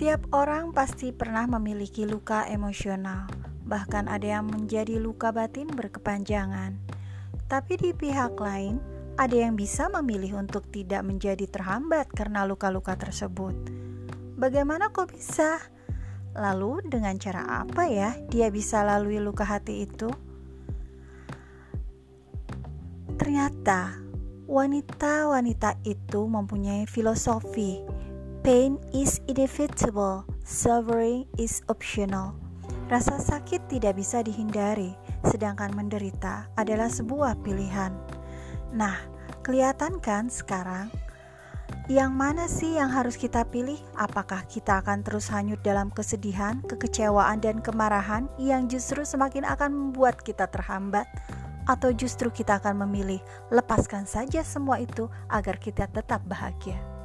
Setiap orang pasti pernah memiliki luka emosional, bahkan ada yang menjadi luka batin berkepanjangan. Tapi di pihak lain, ada yang bisa memilih untuk tidak menjadi terhambat karena luka-luka tersebut. Bagaimana kok bisa? Lalu, dengan cara apa ya dia bisa lalui luka hati itu? Ternyata, wanita-wanita itu mempunyai filosofi Pain is inevitable, suffering is optional. Rasa sakit tidak bisa dihindari, sedangkan menderita adalah sebuah pilihan. Nah, kelihatan kan sekarang yang mana sih yang harus kita pilih? Apakah kita akan terus hanyut dalam kesedihan, kekecewaan, dan kemarahan yang justru semakin akan membuat kita terhambat? Atau justru kita akan memilih lepaskan saja semua itu agar kita tetap bahagia?